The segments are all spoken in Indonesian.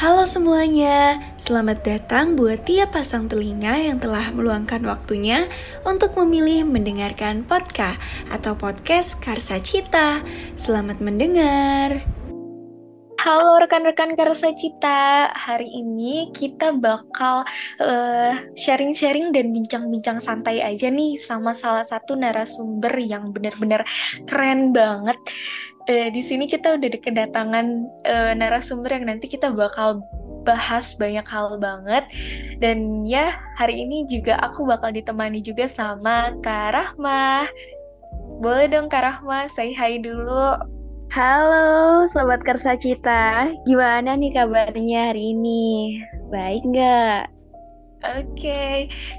Halo semuanya, selamat datang buat tiap pasang telinga yang telah meluangkan waktunya untuk memilih mendengarkan podcast atau podcast Karsa Cita. Selamat mendengar. Halo rekan-rekan Karsa Cita, hari ini kita bakal sharing sharing-sharing dan bincang-bincang santai aja nih sama salah satu narasumber yang benar-benar keren banget uh, di sini kita udah kedatangan uh, narasumber yang nanti kita bakal bahas banyak hal banget dan ya hari ini juga aku bakal ditemani juga sama Kak Rahma. Boleh dong Kak Rahma, say hi dulu. Halo Sobat Kersa Cita, gimana nih kabarnya hari ini? Baik nggak? Oke, okay.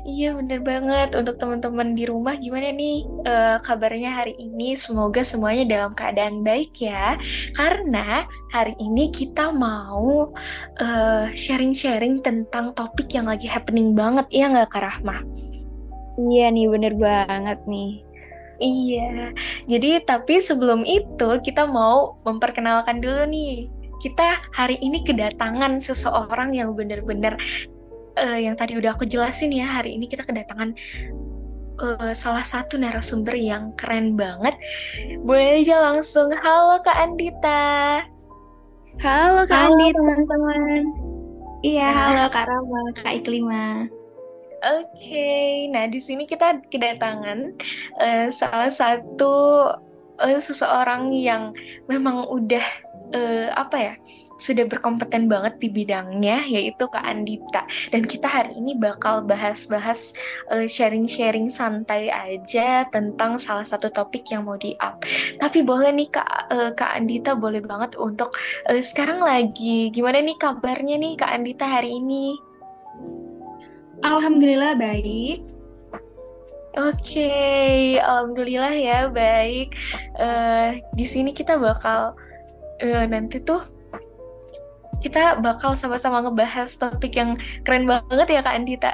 iya bener banget. Untuk teman-teman di rumah gimana nih uh, kabarnya hari ini? Semoga semuanya dalam keadaan baik ya. Karena hari ini kita mau eh, sharing-sharing tentang topik yang lagi happening banget, iya nggak Kak Rahma? Iya nih, bener banget nih. Iya, jadi tapi sebelum itu kita mau memperkenalkan dulu nih. Kita hari ini kedatangan seseorang yang benar-benar uh, yang tadi udah aku jelasin ya, hari ini kita kedatangan uh, salah satu narasumber yang keren banget. Boleh aja langsung, halo Kak Andita. Halo Kak halo, Andita. teman-teman. Iya, nah. halo Kak Rama, Kak Iklima. Oke, okay. nah di sini kita kedatangan uh, salah satu uh, seseorang yang memang udah uh, apa ya sudah berkompeten banget di bidangnya yaitu Kak Andita dan kita hari ini bakal bahas-bahas uh, sharing-sharing santai aja tentang salah satu topik yang mau di up. Tapi boleh nih Kak uh, Kak Andita boleh banget untuk uh, sekarang lagi gimana nih kabarnya nih Kak Andita hari ini? Alhamdulillah baik. Oke, okay. alhamdulillah ya baik. Uh, di sini kita bakal uh, nanti tuh kita bakal sama-sama ngebahas topik yang keren banget ya Kak Andita.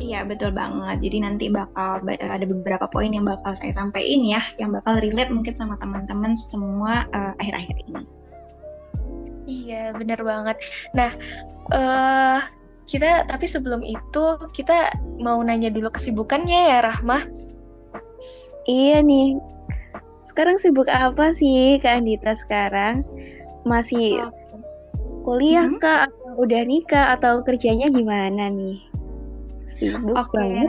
Iya betul banget. Jadi nanti bakal ada beberapa poin yang bakal saya sampaikan ya, yang bakal relate mungkin sama teman-teman semua uh, akhir-akhir ini. Iya bener banget. Nah uh, kita tapi sebelum itu kita mau nanya dulu kesibukannya ya Rahma. Iya nih, sekarang sibuk apa sih Kak Andita sekarang? Masih kuliah hmm? kak? Atau udah nikah? Atau kerjanya gimana nih? Sibuk okay.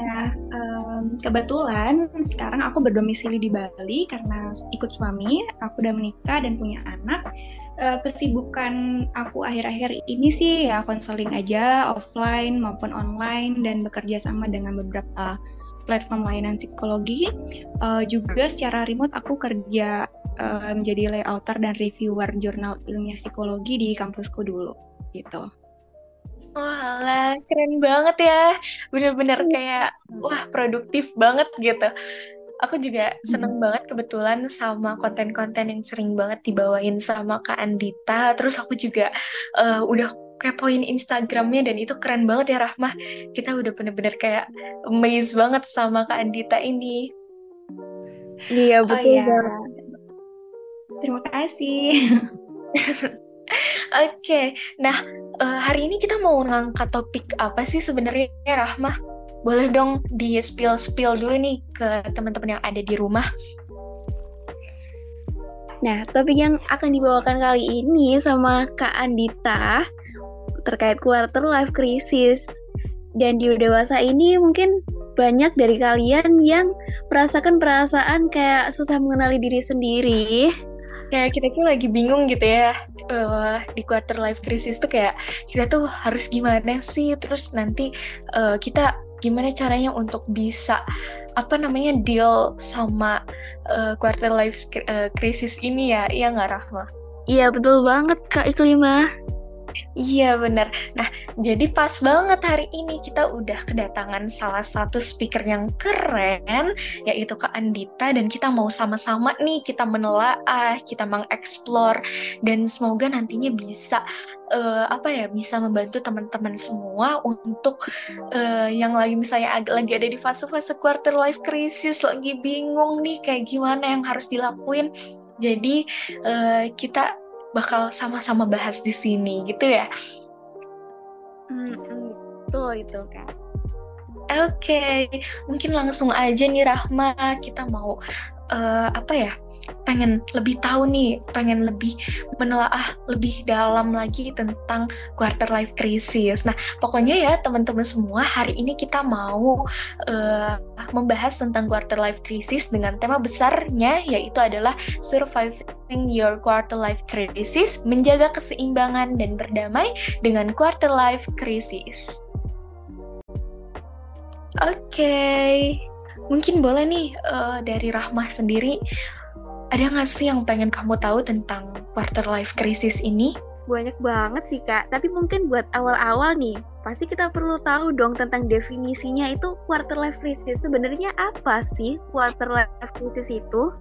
um, kebetulan sekarang aku berdomisili di Bali karena ikut suami. Aku udah menikah dan punya anak. Uh, kesibukan aku akhir-akhir ini sih ya konseling aja offline maupun online dan bekerja sama dengan beberapa platform layanan psikologi. Uh, juga secara remote aku kerja uh, menjadi layouter dan reviewer jurnal ilmiah psikologi di kampusku dulu gitu. Wah, keren banget ya. Bener-bener iya. kayak, wah produktif banget gitu. Aku juga seneng hmm. banget kebetulan sama konten-konten yang sering banget dibawain sama Kak Andita. Terus aku juga uh, udah kepoin Instagramnya dan itu keren banget ya Rahmah. Kita udah bener-bener kayak amazed banget sama Kak Andita ini. Iya betul oh, iya. Terima kasih. Oke, okay. nah uh, hari ini kita mau ngangkat topik apa sih sebenarnya Rahmah? Boleh dong di spill spill dulu nih ke teman-teman yang ada di rumah. Nah, topik yang akan dibawakan kali ini sama Kak Andita terkait quarter life crisis. Dan di dewasa ini mungkin banyak dari kalian yang merasakan perasaan kayak susah mengenali diri sendiri. Kayak kita tuh lagi bingung gitu ya uh, di quarter life crisis tuh kayak kita tuh harus gimana sih terus nanti uh, kita gimana caranya untuk bisa apa namanya deal sama uh, quarter life crisis ini ya iya nggak Rahma? Iya betul banget Kak Iklima. Iya benar. Nah, jadi pas banget hari ini kita udah kedatangan salah satu speaker yang keren, yaitu Kak Andita, dan kita mau sama-sama nih kita menelaah, kita mengeksplor, dan semoga nantinya bisa uh, apa ya bisa membantu teman-teman semua untuk uh, yang lagi misalnya ag- lagi ada di fase-fase quarter life crisis, lagi bingung nih kayak gimana yang harus dilakuin. Jadi uh, kita bakal sama-sama bahas di sini gitu ya. Hmm, betul itu kan. Oke, okay. mungkin langsung aja nih Rahma kita mau uh, apa ya pengen lebih tahu nih pengen lebih menelaah lebih dalam lagi tentang quarter life crisis. Nah pokoknya ya teman-teman semua hari ini kita mau uh, membahas tentang quarter life crisis dengan tema besarnya yaitu adalah surviving your quarter life crisis menjaga keseimbangan dan berdamai dengan quarter life crisis. Oke, okay mungkin boleh nih uh, dari Rahmah sendiri ada nggak sih yang pengen kamu tahu tentang quarter life crisis ini? Banyak banget sih kak, tapi mungkin buat awal-awal nih, pasti kita perlu tahu dong tentang definisinya itu quarter life crisis. Sebenarnya apa sih quarter life crisis itu?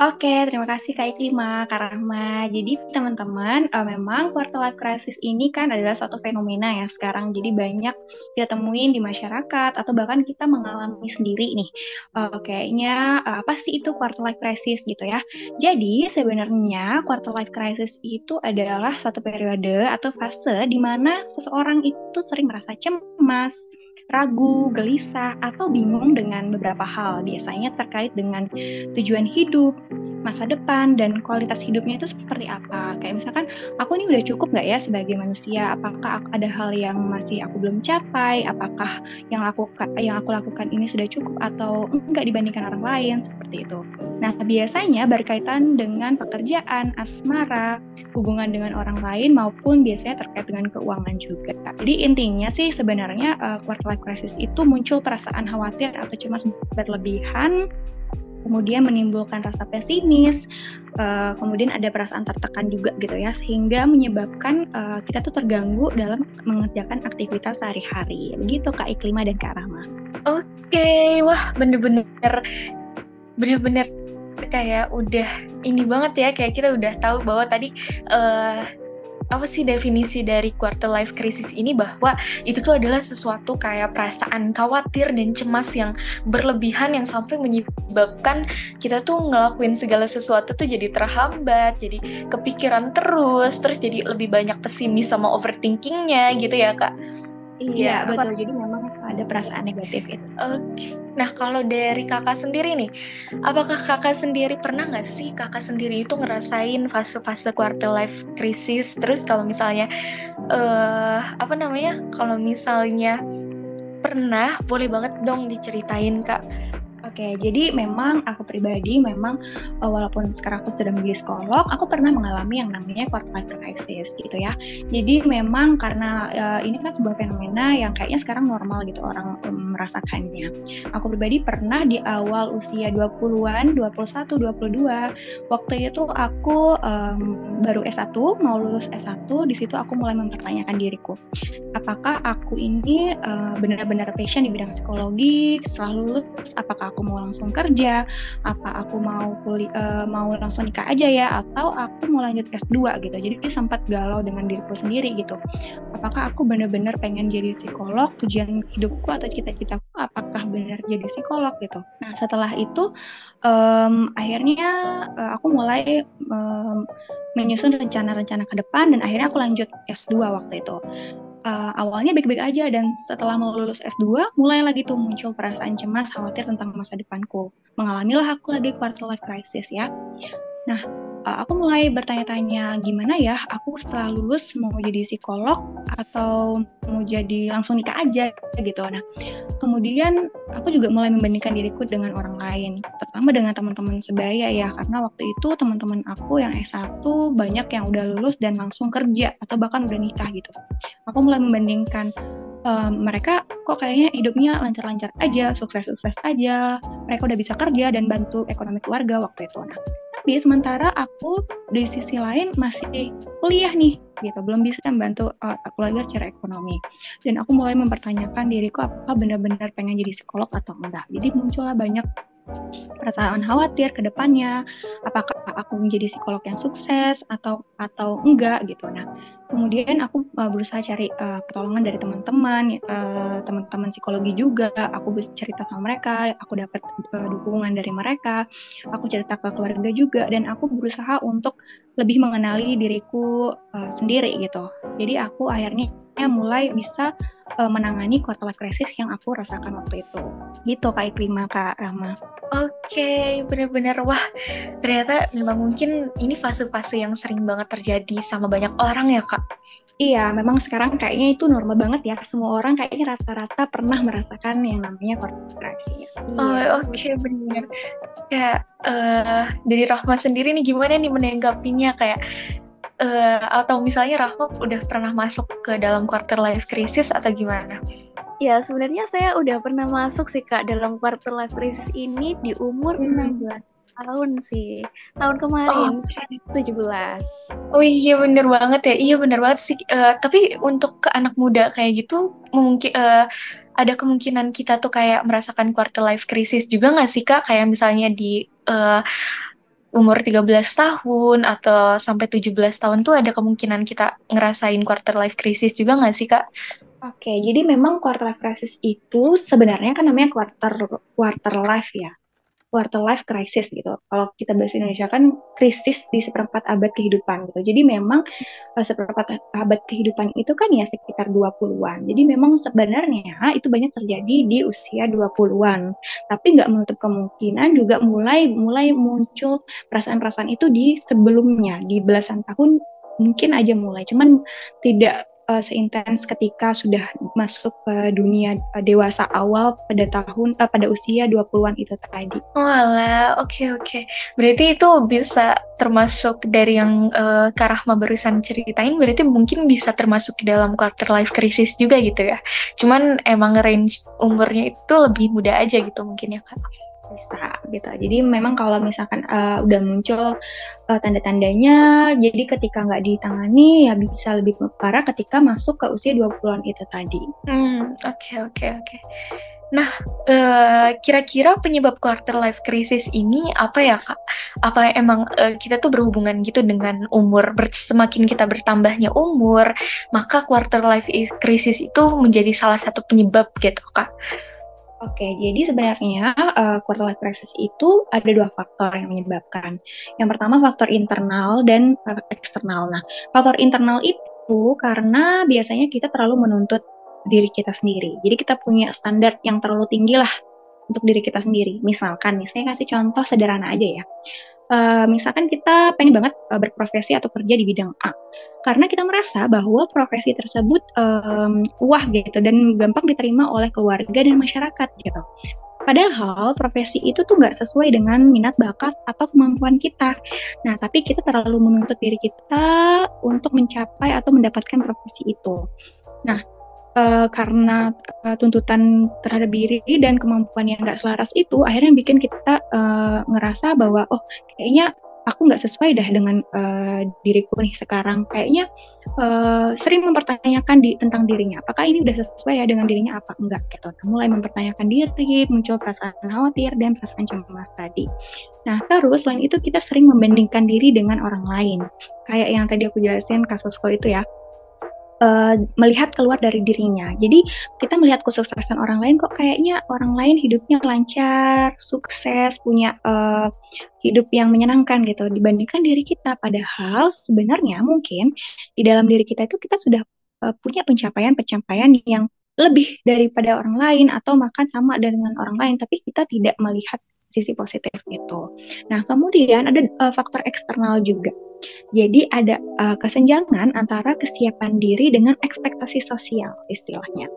Oke, terima kasih Kak Iklima, Kak Rahma. Jadi teman-teman, uh, memang quarter life crisis ini kan adalah suatu fenomena ya sekarang. Jadi banyak kita temuin di masyarakat atau bahkan kita mengalami sendiri nih. Uh, kayaknya uh, apa sih itu quarter life crisis gitu ya. Jadi sebenarnya quarter life crisis itu adalah suatu periode atau fase di mana seseorang itu sering merasa cemas, ragu, gelisah, atau bingung dengan beberapa hal, biasanya terkait dengan tujuan hidup, masa depan, dan kualitas hidupnya itu seperti apa. Kayak misalkan, aku ini udah cukup nggak ya sebagai manusia? Apakah ada hal yang masih aku belum capai? Apakah yang aku yang aku lakukan ini sudah cukup atau enggak dibandingkan orang lain? Seperti itu. Nah, biasanya berkaitan dengan pekerjaan, asmara, hubungan dengan orang lain, maupun biasanya terkait dengan keuangan juga. Jadi intinya sih sebenarnya uh, quarter life crisis itu muncul perasaan khawatir atau cemas berlebihan kemudian menimbulkan rasa pesimis, uh, kemudian ada perasaan tertekan juga gitu ya, sehingga menyebabkan uh, kita tuh terganggu dalam mengerjakan aktivitas sehari-hari. Begitu Kak Iklima dan Kak Rahma. Oke, okay. wah bener-bener bener-bener kayak udah ini banget ya, kayak kita udah tahu bahwa tadi uh, apa sih definisi dari quarter life crisis ini bahwa itu tuh adalah sesuatu kayak perasaan khawatir dan cemas yang berlebihan yang sampai menyebabkan kita tuh ngelakuin segala sesuatu tuh jadi terhambat, jadi kepikiran terus, terus jadi lebih banyak pesimis sama overthinkingnya gitu ya kak. Iya, betul. Jadi memang ada perasaan negatif itu. Oke. Okay. Nah, kalau dari kakak sendiri nih, apakah kakak sendiri pernah nggak sih kakak sendiri itu ngerasain fase-fase quarter life crisis? Terus kalau misalnya, uh, apa namanya? Kalau misalnya pernah, boleh banget dong diceritain kak Oke, jadi memang aku pribadi memang uh, walaupun sekarang aku sudah menjadi psikolog, aku pernah mengalami yang namanya quarter life crisis gitu ya. Jadi memang karena uh, ini kan sebuah fenomena yang kayaknya sekarang normal gitu orang um, merasakannya. Aku pribadi pernah di awal usia 20-an, 21, 22, waktu itu aku um, baru S1, mau lulus S1, di situ aku mulai mempertanyakan diriku. Apakah aku ini uh, benar-benar passion di bidang psikologi, setelah lulus apakah aku mau langsung kerja, apa aku mau kuliah uh, mau langsung nikah aja ya atau aku mau lanjut S2 gitu. Jadi sempat galau dengan diriku sendiri gitu. Apakah aku benar-benar pengen jadi psikolog, tujuan hidupku atau cita-citaku apakah benar jadi psikolog gitu. Nah, setelah itu um, akhirnya uh, aku mulai um, menyusun rencana-rencana ke depan dan akhirnya aku lanjut S2 waktu itu uh, awalnya baik-baik aja dan setelah mau lulus S2 mulai lagi tuh muncul perasaan cemas khawatir tentang masa depanku. Mengalamilah aku lagi quarter life crisis ya. Nah, uh, aku mulai bertanya-tanya gimana ya aku setelah lulus mau jadi psikolog atau mau jadi langsung nikah aja gitu. Nah, kemudian aku juga mulai membandingkan diriku dengan orang lain, terutama dengan teman-teman sebaya ya, karena waktu itu teman-teman aku yang S1 banyak yang udah lulus dan langsung kerja atau bahkan udah nikah gitu. Aku mulai membandingkan um, mereka kok kayaknya hidupnya lancar-lancar aja, sukses-sukses aja, mereka udah bisa kerja dan bantu ekonomi keluarga waktu itu. Nah, tapi sementara aku di sisi lain masih kuliah nih gitu. Belum bisa membantu uh, keluarga secara ekonomi. Dan aku mulai mempertanyakan diriku apakah benar-benar pengen jadi psikolog atau enggak. Jadi muncullah banyak perasaan khawatir ke depannya apakah aku menjadi psikolog yang sukses atau atau enggak gitu. Nah, kemudian aku uh, berusaha cari uh, pertolongan dari teman-teman, uh, teman-teman psikologi juga. Aku bercerita sama mereka, aku dapat uh, dukungan dari mereka. Aku cerita ke keluarga juga dan aku berusaha untuk lebih mengenali diriku uh, sendiri gitu. Jadi aku akhirnya mulai bisa uh, menangani quarter life crisis yang aku rasakan waktu itu. Gitu Kak Iklima, Kak Rama. Oke, okay, benar-benar wah ternyata memang mungkin ini fase-fase yang sering banget terjadi sama banyak orang ya Kak. Iya, memang sekarang kayaknya itu normal banget ya. Semua orang kayaknya rata-rata pernah merasakan yang namanya crisis. Oh, oke okay, benar. Kayak uh, dari Rahma sendiri nih gimana nih menanggapinya kayak uh, atau misalnya Rahma udah pernah masuk ke dalam quarter life crisis atau gimana? Ya, sebenarnya saya udah pernah masuk sih Kak dalam quarter life crisis ini di umur hmm. 16 tahun sih. Tahun kemarin, oh. 17. Oh iya bener banget ya. Iya bener banget sih. Uh, tapi untuk ke anak muda kayak gitu mungkin uh, ada kemungkinan kita tuh kayak merasakan quarter life crisis juga nggak sih Kak? Kayak misalnya di uh, umur 13 tahun atau sampai 17 tahun tuh ada kemungkinan kita ngerasain quarter life crisis juga nggak sih kak? Oke, jadi memang quarter life crisis itu sebenarnya kan namanya quarter quarter life ya quarter life crisis gitu. Kalau kita bahasa Indonesia kan krisis di seperempat abad kehidupan gitu. Jadi memang uh, seperempat abad kehidupan itu kan ya sekitar 20-an. Jadi memang sebenarnya itu banyak terjadi di usia 20-an. Tapi nggak menutup kemungkinan juga mulai mulai muncul perasaan-perasaan itu di sebelumnya, di belasan tahun mungkin aja mulai. Cuman tidak uh, seintens ketika sudah masuk ke dunia uh, dewasa awal pada tahun uh, pada usia 20-an itu tadi. Walah, oke okay, oke. Okay. Berarti itu bisa termasuk dari yang uh, Kak barusan ceritain berarti mungkin bisa termasuk dalam quarter life crisis juga gitu ya. Cuman emang range umurnya itu lebih muda aja gitu mungkin ya Kak bisa gitu. Jadi memang kalau misalkan uh, udah muncul uh, tanda-tandanya, jadi ketika nggak ditangani ya bisa lebih parah ketika masuk ke usia 20-an itu tadi. Hmm, oke oke oke. Nah, uh, kira-kira penyebab quarter life crisis ini apa ya kak? Apa emang uh, kita tuh berhubungan gitu dengan umur? Ber semakin kita bertambahnya umur, maka quarter life crisis itu menjadi salah satu penyebab gitu kak? Oke, jadi sebenarnya uh, quarter life crisis itu ada dua faktor yang menyebabkan. Yang pertama faktor internal dan uh, eksternal. Nah, faktor internal itu karena biasanya kita terlalu menuntut diri kita sendiri. Jadi kita punya standar yang terlalu tinggi lah untuk diri kita sendiri. Misalkan nih, saya kasih contoh sederhana aja ya uh, misalkan kita pengen banget uh, berprofesi atau kerja di bidang A, karena kita merasa bahwa profesi tersebut um, wah gitu dan gampang diterima oleh keluarga dan masyarakat gitu. Padahal profesi itu tuh nggak sesuai dengan minat bakat atau kemampuan kita. Nah, tapi kita terlalu menuntut diri kita untuk mencapai atau mendapatkan profesi itu. Nah, uh, karena uh, tuntutan terhadap diri dan kemampuan yang nggak selaras itu akhirnya bikin kita uh, ngerasa bahwa oh kayaknya aku nggak sesuai dah dengan uh, diriku nih sekarang. Kayaknya uh, sering mempertanyakan di tentang dirinya apakah ini udah sesuai ya dengan dirinya? Apa enggak? Gitu. Nah, mulai mempertanyakan diri muncul perasaan khawatir dan perasaan cemas tadi. Nah terus selain itu kita sering membandingkan diri dengan orang lain. Kayak yang tadi aku jelasin kasusku itu ya uh, melihat keluar dari dirinya. Jadi kita melihat kesuksesan orang lain kok kayaknya orang lain hidupnya lancar, sukses, punya uh, hidup yang menyenangkan gitu dibandingkan diri kita. Padahal sebenarnya mungkin di dalam diri kita itu kita sudah uh, punya pencapaian-pencapaian yang lebih daripada orang lain atau makan sama dengan orang lain, tapi kita tidak melihat sisi positif itu. Nah, kemudian ada uh, faktor eksternal juga. Jadi ada uh, kesenjangan antara kesiapan diri dengan ekspektasi sosial istilahnya.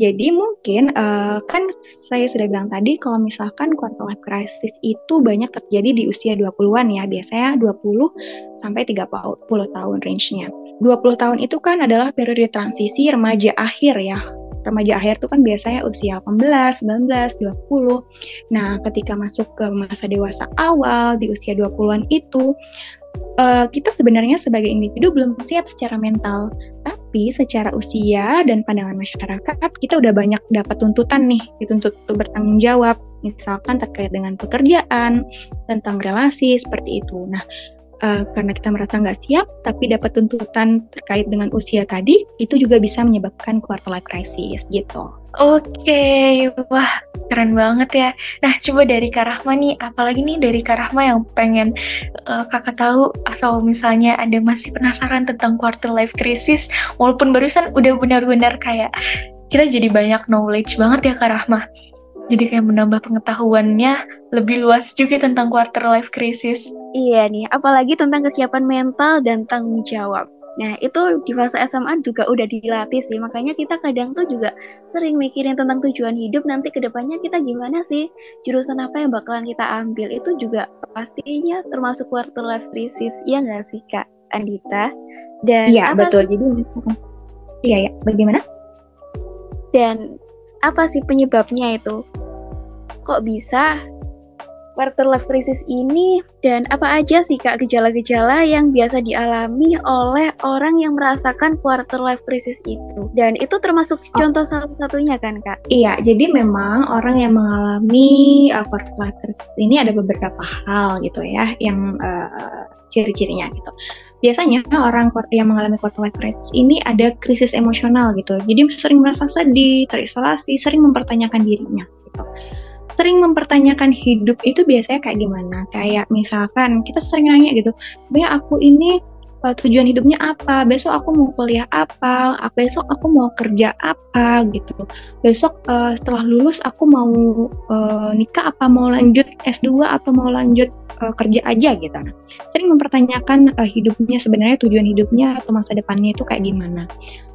Jadi mungkin uh, kan saya sudah bilang tadi kalau misalkan quarter life crisis itu banyak terjadi di usia 20-an ya, biasanya 20 sampai 30 tahun range-nya. 20 tahun itu kan adalah periode transisi remaja akhir ya remaja akhir itu kan biasanya usia 18, 19, 20. Nah, ketika masuk ke masa dewasa awal di usia 20-an itu, uh, kita sebenarnya sebagai individu belum siap secara mental, tapi secara usia dan pandangan masyarakat kita udah banyak dapat tuntutan nih, dituntut untuk bertanggung jawab, misalkan terkait dengan pekerjaan, tentang relasi seperti itu. Nah, uh, karena kita merasa nggak siap, tapi dapat tuntutan terkait dengan usia tadi, itu juga bisa menyebabkan quarter life crisis gitu. Oke, wah keren banget ya. Nah, coba dari Kak Rahma nih, apalagi nih dari Kak Rahma yang pengen uh, kakak tahu atau misalnya ada masih penasaran tentang quarter life crisis, walaupun barusan udah benar-benar kayak kita jadi banyak knowledge banget ya Kak Rahma. Jadi kayak menambah pengetahuannya lebih luas juga tentang quarter life crisis. Iya nih, apalagi tentang kesiapan mental dan tanggung jawab. Nah, itu di fase SMA juga udah dilatih sih. Makanya kita kadang tuh juga sering mikirin tentang tujuan hidup nanti ke depannya kita gimana sih? Jurusan apa yang bakalan kita ambil? Itu juga pastinya termasuk quarter life crisis. Iya nggak sih, Kak Andita? Dan Iya, betul. Sih? Jadi Iya, ya. Bagaimana? Dan apa sih penyebabnya itu? Kok bisa quarter life crisis ini dan apa aja sih Kak gejala-gejala yang biasa dialami oleh orang yang merasakan quarter life crisis itu? Dan itu termasuk oh. contoh salah satunya kan Kak? Iya, jadi memang orang yang mengalami uh, quarter life crisis ini ada beberapa hal gitu ya yang uh, ciri-cirinya gitu. Biasanya orang yang mengalami quarter life crisis ini ada krisis emosional gitu. Jadi sering merasa sedih, terisolasi, sering mempertanyakan dirinya gitu sering mempertanyakan hidup itu biasanya kayak gimana? Kayak misalkan kita sering nanya gitu, ya aku ini uh, tujuan hidupnya apa? Besok aku mau kuliah apa? Besok aku mau kerja apa gitu? Besok uh, setelah lulus aku mau uh, nikah apa mau lanjut S2 atau mau lanjut uh, kerja aja gitu. Sering mempertanyakan uh, hidupnya sebenarnya tujuan hidupnya atau masa depannya itu kayak gimana.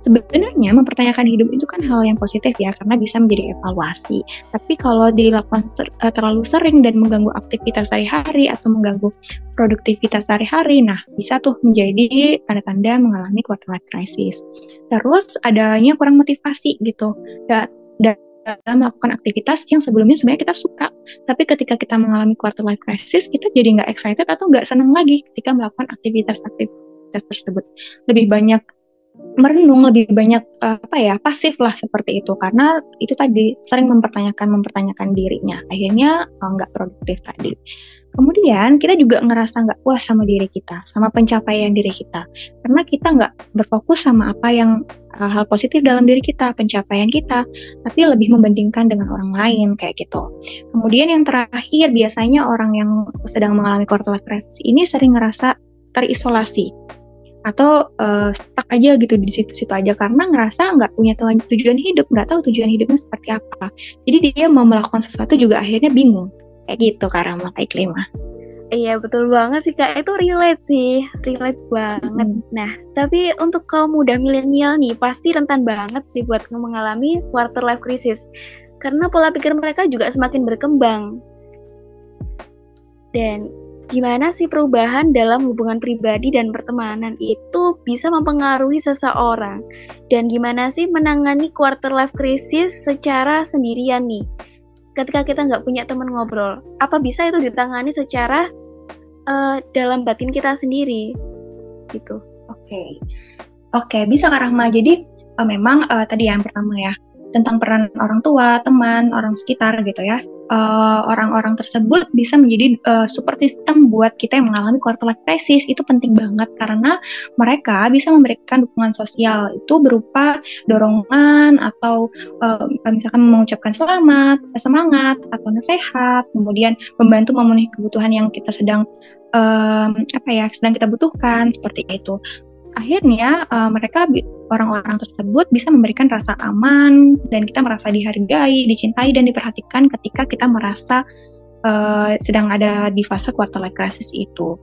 Sebenarnya mempertanyakan hidup itu kan hal yang positif ya karena bisa menjadi evaluasi. Tapi kalau dilakukan ser uh, terlalu sering dan mengganggu aktivitas sehari-hari atau mengganggu produktivitas sehari-hari, nah bisa tuh menjadi tanda-tanda mengalami quarter life crisis. Terus adanya kurang motivasi gitu. Dan dalam melakukan aktivitas yang sebelumnya sebenarnya kita suka, tapi ketika kita mengalami quarter life crisis, kita jadi nggak excited atau nggak senang lagi ketika melakukan aktivitas-aktivitas tersebut. Lebih banyak merenung, lebih banyak uh, apa ya pasif lah seperti itu. Karena itu tadi sering mempertanyakan mempertanyakan dirinya, akhirnya uh, nggak produktif tadi. Kemudian kita juga ngerasa nggak puas sama diri kita, sama pencapaian diri kita, karena kita nggak berfokus sama apa yang uh, hal positif dalam diri kita, pencapaian kita, tapi lebih membandingkan dengan orang lain kayak gitu. Kemudian yang terakhir biasanya orang yang sedang mengalami quarter life ini sering ngerasa terisolasi atau uh, stuck aja gitu di situ-situ aja karena ngerasa nggak punya tujuan hidup, nggak tahu tujuan hidupnya seperti apa. Jadi dia mau melakukan sesuatu juga akhirnya bingung kayak gitu Kak Rama kayak klima Iya betul banget sih kak, itu relate sih, relate banget. Hmm. Nah, tapi untuk kaum muda milenial nih, pasti rentan banget sih buat mengalami quarter life crisis. Karena pola pikir mereka juga semakin berkembang. Dan gimana sih perubahan dalam hubungan pribadi dan pertemanan itu bisa mempengaruhi seseorang? Dan gimana sih menangani quarter life crisis secara sendirian nih? ketika kita nggak punya teman ngobrol apa bisa itu ditangani secara uh, dalam batin kita sendiri gitu oke okay. oke okay, bisa kak Rahma jadi uh, memang uh, tadi yang pertama ya tentang peran orang tua teman orang sekitar gitu ya orang-orang uh, tersebut bisa menjadi uh, support system buat kita yang mengalami quarter life crisis. Itu penting banget karena mereka bisa memberikan dukungan sosial. Itu berupa dorongan atau uh, misalkan mengucapkan selamat, semangat atau nasihat, kemudian membantu memenuhi kebutuhan yang kita sedang um, apa ya sedang kita butuhkan seperti itu akhirnya uh, mereka orang-orang tersebut bisa memberikan rasa aman dan kita merasa dihargai, dicintai dan diperhatikan ketika kita merasa uh, sedang ada di fase quarter life crisis itu.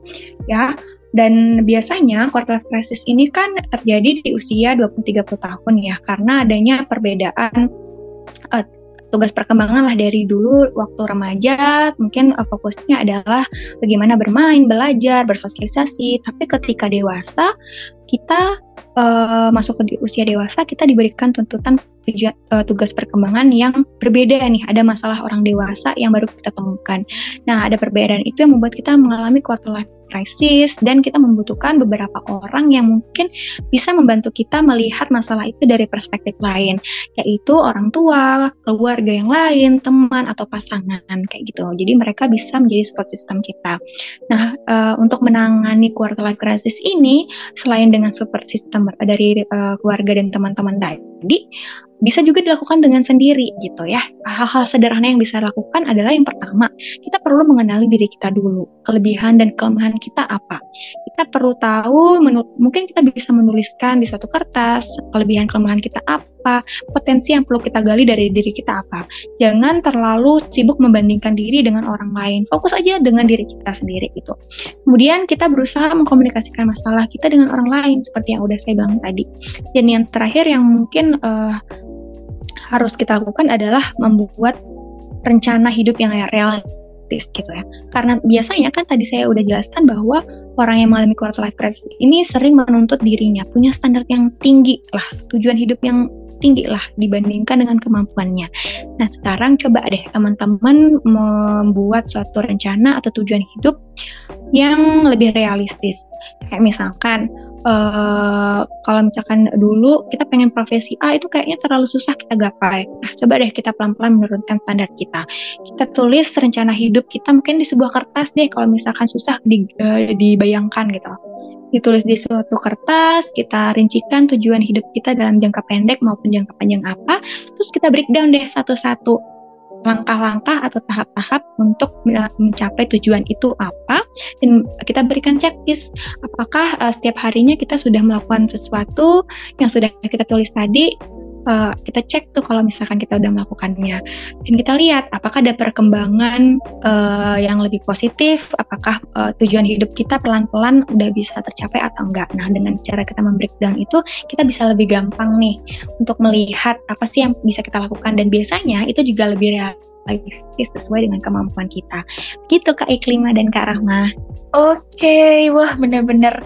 Ya, dan biasanya quarter life crisis ini kan terjadi di usia 20-30 tahun ya karena adanya perbedaan uh, tugas perkembangan lah dari dulu waktu remaja mungkin uh, fokusnya adalah bagaimana bermain, belajar, bersosialisasi. Tapi ketika dewasa kita uh, masuk ke usia dewasa, kita diberikan tuntutan uh, tugas perkembangan yang berbeda nih. Ada masalah orang dewasa yang baru kita temukan. Nah, ada perbedaan itu yang membuat kita mengalami quarter life crisis dan kita membutuhkan beberapa orang yang mungkin bisa membantu kita melihat masalah itu dari perspektif lain, yaitu orang tua, keluarga yang lain, teman atau pasangan kayak gitu. Jadi mereka bisa menjadi support system kita. Nah, uh, untuk menangani quarter life crisis ini selain dengan support system dari uh, keluarga dan teman-teman tadi, bisa juga dilakukan dengan sendiri gitu ya. Hal-hal sederhana yang bisa lakukan adalah yang pertama, kita perlu mengenali diri kita dulu, kelebihan dan kelemahan kita apa. Kita perlu tahu, mungkin kita bisa menuliskan di suatu kertas kelebihan kelemahan kita apa, potensi yang perlu kita gali dari diri kita apa. Jangan terlalu sibuk membandingkan diri dengan orang lain. Fokus aja dengan diri kita sendiri gitu. Kemudian kita berusaha mengkomunikasikan masalah kita dengan orang lain seperti yang udah saya bilang tadi. Dan yang terakhir yang mungkin uh, harus kita lakukan adalah membuat rencana hidup yang realistis gitu ya. Karena biasanya kan tadi saya udah jelaskan bahwa orang yang mengalami quarter life crisis ini sering menuntut dirinya punya standar yang tinggi lah, tujuan hidup yang tinggi lah dibandingkan dengan kemampuannya. Nah sekarang coba deh teman-teman membuat suatu rencana atau tujuan hidup yang lebih realistis. Kayak misalkan uh, kalau misalkan dulu kita pengen profesi A itu kayaknya terlalu susah kita gapai. Nah, coba deh kita pelan-pelan menurunkan standar kita. Kita tulis rencana hidup kita mungkin di sebuah kertas deh kalau misalkan susah di, uh, dibayangkan gitu. Ditulis di suatu kertas, kita rincikan tujuan hidup kita dalam jangka pendek maupun jangka panjang apa, terus kita breakdown deh satu-satu langkah-langkah atau tahap-tahap untuk mencapai tujuan itu apa dan kita berikan checklist. Apakah uh, setiap harinya kita sudah melakukan sesuatu yang sudah kita tulis tadi uh, kita cek tuh kalau misalkan kita udah melakukannya. Dan kita lihat apakah ada perkembangan uh, yang lebih positif? Apakah uh, tujuan hidup kita pelan-pelan udah bisa tercapai atau enggak? Nah dengan cara kita membreakdown itu kita bisa lebih gampang nih untuk melihat apa sih yang bisa kita lakukan. Dan biasanya itu juga lebih realistis sesuai dengan kemampuan kita. Gitu Kak Iklima dan Kak Rahma. Oke, okay. wah bener-bener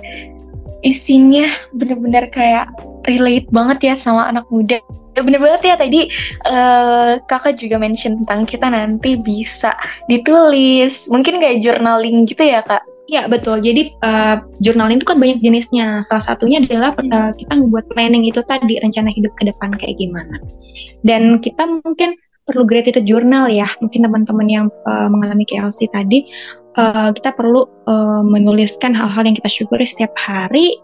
isinya bener-bener kayak relate banget ya sama anak muda. Ya bener banget ya tadi uh, kakak juga mention tentang kita nanti bisa ditulis, mungkin kayak journaling gitu ya kak? Ya betul. Jadi uh, journaling itu kan banyak jenisnya. Salah satunya adalah uh, kita membuat planning itu tadi rencana hidup ke depan kayak gimana. Dan kita mungkin perlu gratitude journal ya. Mungkin teman-teman yang uh, mengalami KLC tadi uh, kita perlu uh, menuliskan hal-hal yang kita syukuri setiap hari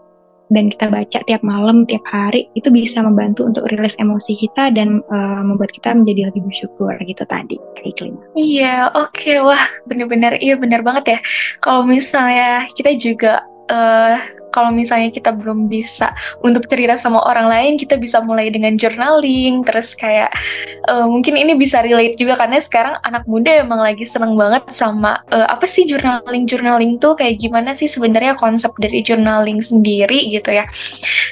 dan kita baca tiap malam, tiap hari, itu bisa membantu untuk rilis emosi kita dan uh, membuat kita menjadi lebih bersyukur gitu tadi, kayak. Iya, oke, okay. wah bener-bener, iya bener banget ya. Kalau misalnya kita juga uh, kalau misalnya kita belum bisa untuk cerita sama orang lain, kita bisa mulai dengan journaling, terus kayak uh, mungkin ini bisa relate juga karena sekarang anak muda emang lagi seneng banget sama uh, apa sih journaling journaling tuh kayak gimana sih sebenarnya konsep dari journaling sendiri gitu ya.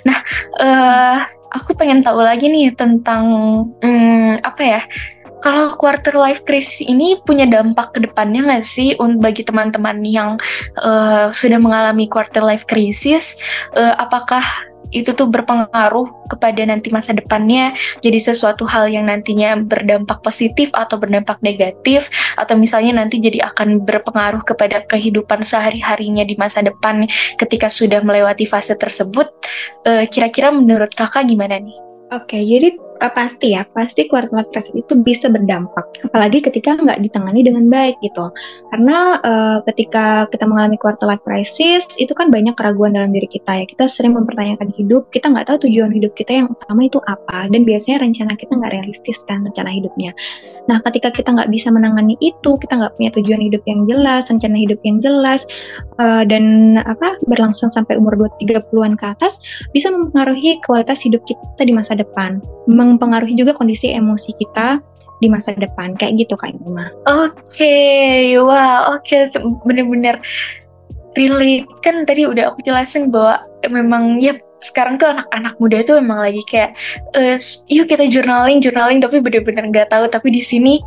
Nah, uh, aku pengen tahu lagi nih tentang um, apa ya? Kalau quarter life crisis ini punya dampak ke depannya nggak sih bagi teman-teman yang uh, sudah mengalami quarter life crisis? Uh, apakah itu tuh berpengaruh kepada nanti masa depannya jadi sesuatu hal yang nantinya berdampak positif atau berdampak negatif atau misalnya nanti jadi akan berpengaruh kepada kehidupan sehari-harinya di masa depan ketika sudah melewati fase tersebut kira kira-kira menurut kakak gimana nih? Oke, jadi uh, pasti ya, pasti quarter life itu bisa berdampak. Apalagi ketika nggak ditangani dengan baik gitu. Karena uh, ketika kita mengalami quarter life itu kan banyak keraguan dalam diri kita ya. Kita sering mempertanyakan hidup, kita nggak tahu tujuan hidup kita yang utama itu apa. Dan biasanya rencana kita nggak realistis kan rencana hidupnya. Nah, ketika kita nggak bisa menangani itu, kita nggak punya tujuan hidup yang jelas, rencana hidup yang jelas, uh, dan apa berlangsung sampai umur 2-30-an ke atas, bisa mempengaruhi kualitas hidup kita di masa depan. Meng mempengaruhi juga kondisi emosi kita di masa depan kayak gitu kak Ima. Oke, okay, wah oke okay. bener-bener relate kan tadi udah aku jelasin bahwa memang ya sekarang tuh anak-anak muda tuh emang lagi kayak uh, yuk kita journaling journaling tapi bener-bener nggak tahu tapi di sini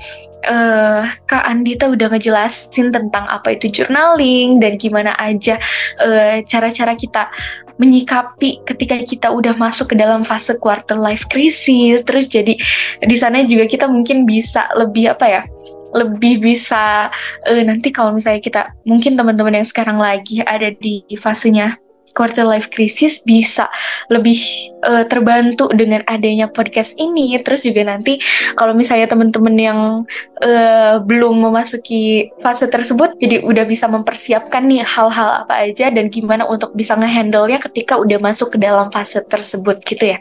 uh, Kak Andita udah ngejelasin tentang apa itu journaling dan gimana aja cara cara-cara kita menyikapi ketika kita udah masuk ke dalam fase quarter life crisis terus jadi di sana juga kita mungkin bisa lebih apa ya lebih bisa uh, nanti kalau misalnya kita mungkin teman-teman yang sekarang lagi ada di fasenya quarter life crisis bisa lebih uh, terbantu dengan adanya podcast ini. Terus juga nanti kalau misalnya teman-teman yang uh, belum memasuki fase tersebut, jadi udah bisa mempersiapkan nih hal-hal apa aja dan gimana untuk bisa ngehandle-nya ketika udah masuk ke dalam fase tersebut gitu ya.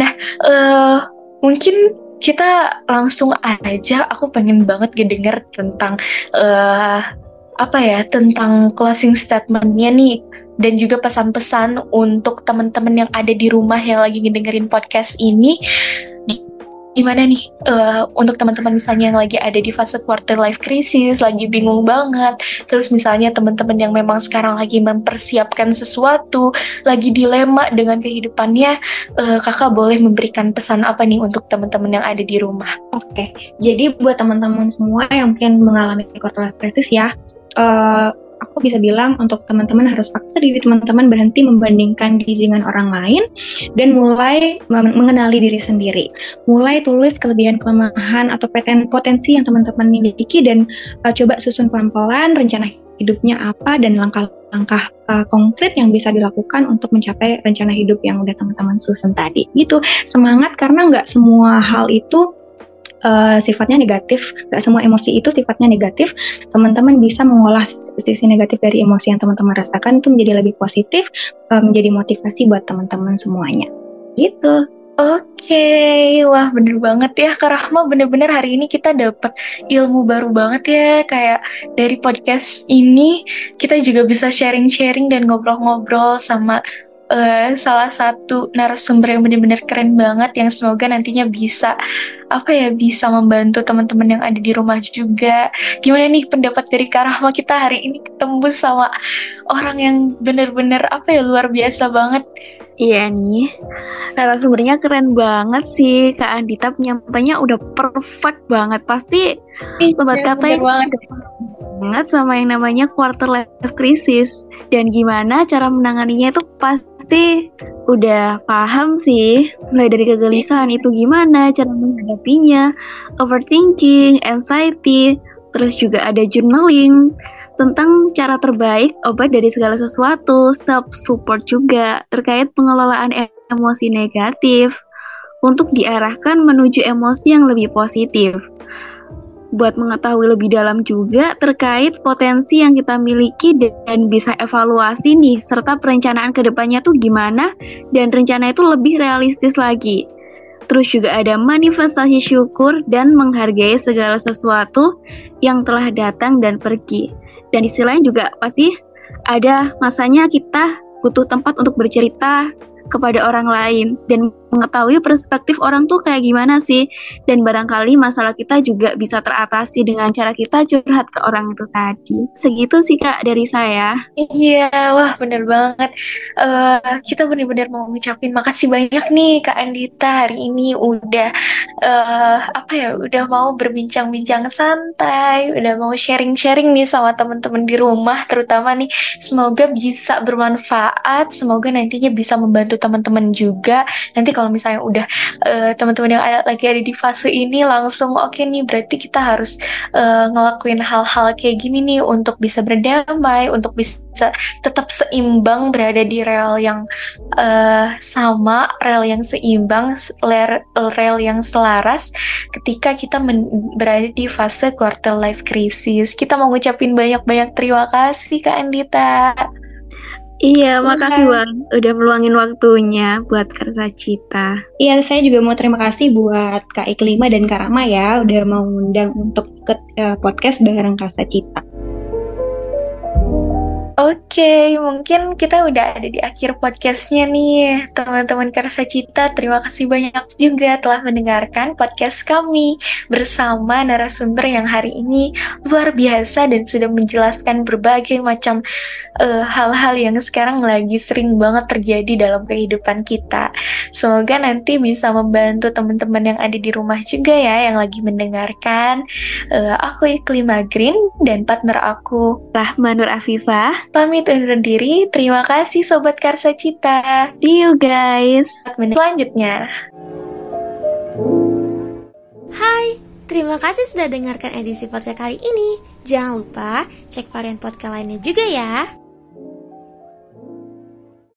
Nah, uh, mungkin kita langsung aja. Aku pengen banget ngedenger tentang uh, apa ya tentang closing statementnya nih dan juga pesan-pesan untuk teman-teman yang ada di rumah yang lagi ngedengerin podcast ini gimana nih uh, untuk teman-teman misalnya yang lagi ada di fase quarter life crisis, lagi bingung banget, terus misalnya teman-teman yang memang sekarang lagi mempersiapkan sesuatu, lagi dilema dengan kehidupannya, uh, kakak boleh memberikan pesan apa nih untuk teman-teman yang ada di rumah? Oke, okay. jadi buat teman-teman semua yang mungkin mengalami quarter life crisis ya, uh, aku bisa bilang untuk teman-teman harus paksa diri teman-teman berhenti membandingkan diri dengan orang lain dan mulai mengenali diri sendiri. Mulai tulis kelebihan kelemahan atau potensi yang teman-teman miliki dan uh, coba susun pelan-pelan rencana hidupnya apa dan langkah-langkah uh, konkret yang bisa dilakukan untuk mencapai rencana hidup yang udah teman-teman susun tadi. Gitu, semangat karena nggak semua hal itu uh, sifatnya negatif, gak semua emosi itu sifatnya negatif. Teman-teman bisa mengolah sisi negatif dari emosi yang teman-teman rasakan itu menjadi lebih positif, uh, menjadi motivasi buat teman-teman semuanya. Gitu. Oke, okay. wah bener banget ya Kak Rahma bener-bener hari ini kita dapat ilmu baru banget ya kayak dari podcast ini kita juga bisa sharing-sharing dan ngobrol-ngobrol sama uh, salah satu narasumber yang benar-benar keren banget yang semoga nantinya bisa apa ya bisa membantu teman-teman yang ada di rumah juga. Gimana nih pendapat dari Karahma kita hari ini ketemu sama orang yang benar-benar apa ya luar biasa banget. Iya nih, narasumbernya keren banget sih Kak Andita penyampainya udah perfect banget. Pasti sobat iya, kata banget sama yang namanya quarter life crisis. Dan gimana cara menanganinya itu pasti udah paham sih. Mulai dari kegelisahan itu gimana cara menghadapinya overthinking anxiety terus juga ada journaling tentang cara terbaik obat dari segala sesuatu self support juga terkait pengelolaan emosi negatif. Untuk diarahkan menuju emosi yang lebih positif buat mengetahui lebih dalam juga terkait potensi yang kita miliki dan bisa evaluasi nih serta perencanaan ke depannya tuh gimana dan rencana itu lebih realistis lagi. Terus juga ada manifestasi syukur dan menghargai segala sesuatu yang telah datang dan pergi. Dan di sisi lain juga pasti ada masanya kita butuh tempat untuk bercerita, kepada orang lain dan mengetahui perspektif orang tuh kayak gimana sih? Dan barangkali masalah kita juga bisa teratasi dengan cara kita curhat ke orang itu tadi. Segitu sih kak dari saya. Iya wah bener banget. Uh, kita bener-bener mau ngucapin makasih banyak nih kak Andita. Hari ini udah uh, apa ya udah mau berbincang-bincang santai udah mau sharing-sharing nih sama teman-teman di rumah terutama nih semoga bisa bermanfaat semoga nantinya bisa membantu teman-teman juga. Nanti kalau misalnya udah uh, teman-teman yang ada, lagi ada di fase ini langsung oke okay nih berarti kita harus uh, ngelakuin hal-hal kayak gini nih untuk bisa berdamai untuk bisa tetap seimbang berada di rel yang uh, sama rel yang seimbang rel yang selaras ketika kita berada di fase quarter life crisis. Kita mau ngucapin banyak-banyak terima kasih Kak Andita Iya, makasih Bang udah meluangin waktunya buat Karsa Cita. Iya, saya juga mau terima kasih buat Kak Iklima dan Kak Rama ya udah mau ngundang untuk ikut uh, podcast bareng Karsa Cita. Oke, mungkin kita udah ada di akhir podcastnya nih. Teman-teman Karsa Cita, terima kasih banyak juga telah mendengarkan podcast kami bersama narasumber yang hari ini luar biasa dan sudah menjelaskan berbagai macam eh, hal-hal uh, yang sekarang lagi sering banget terjadi dalam kehidupan kita. Semoga nanti bisa membantu teman-teman yang ada di rumah juga ya yang lagi mendengarkan. Uh, aku Iklima Green dan partner aku Rahmanur Afifah pamit undur diri. Terima kasih Sobat Karsa Cita. See you guys. Selanjutnya. Hai, terima kasih sudah dengarkan edisi podcast kali ini. Jangan lupa cek varian podcast lainnya juga ya.